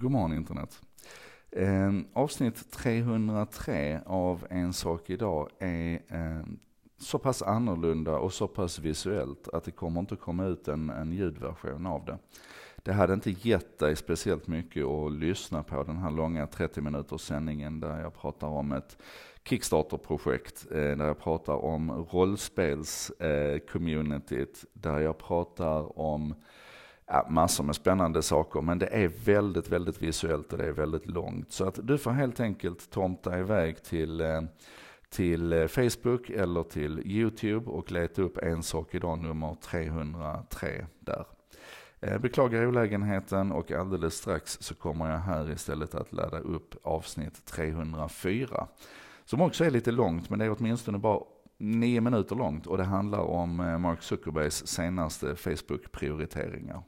God morgon internet. Eh, avsnitt 303 av En sak idag är eh, så pass annorlunda och så pass visuellt att det kommer inte komma ut en, en ljudversion av det. Det hade inte gett dig speciellt mycket att lyssna på den här långa 30 minuters sändningen där jag pratar om ett Kickstarter-projekt, eh, där jag pratar om rollspels-communityt, eh, där jag pratar om ja, massor med spännande saker. Men det är väldigt, väldigt visuellt och det är väldigt långt. Så att du får helt enkelt tomta iväg till, eh, till eh, Facebook eller till YouTube och leta upp En sak idag nummer 303 där. Eh, beklagar olägenheten och alldeles strax så kommer jag här istället att ladda upp avsnitt 304. Som också är lite långt, men det är åtminstone bara nio minuter långt och det handlar om eh, Mark Zuckerbergs senaste Facebook-prioriteringar.